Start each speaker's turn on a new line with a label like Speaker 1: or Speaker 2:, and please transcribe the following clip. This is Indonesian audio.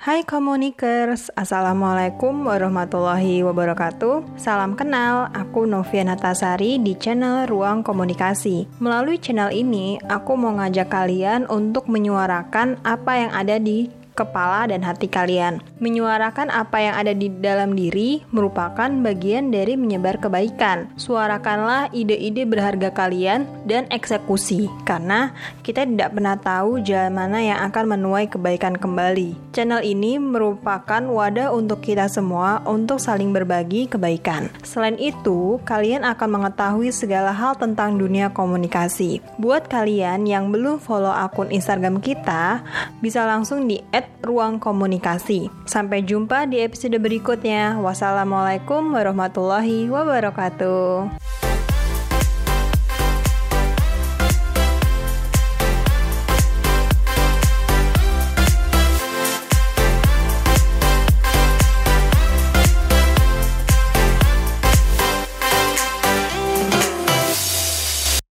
Speaker 1: Hai komunikers, Assalamualaikum warahmatullahi wabarakatuh. Salam kenal, aku Novia Natasari di channel Ruang Komunikasi. Melalui channel ini, aku mau ngajak kalian untuk menyuarakan apa yang ada di kepala dan hati kalian. Menyuarakan apa yang ada di dalam diri merupakan bagian dari menyebar kebaikan. Suarakanlah ide-ide berharga kalian dan eksekusi, karena kita tidak pernah tahu jalan mana yang akan menuai kebaikan kembali. Channel ini merupakan wadah untuk kita semua untuk saling berbagi kebaikan. Selain itu, kalian akan mengetahui segala hal tentang dunia komunikasi. Buat kalian yang belum follow akun Instagram kita, bisa langsung di add ruang komunikasi. Sampai jumpa di episode berikutnya. Wassalamualaikum warahmatullahi wabarakatuh.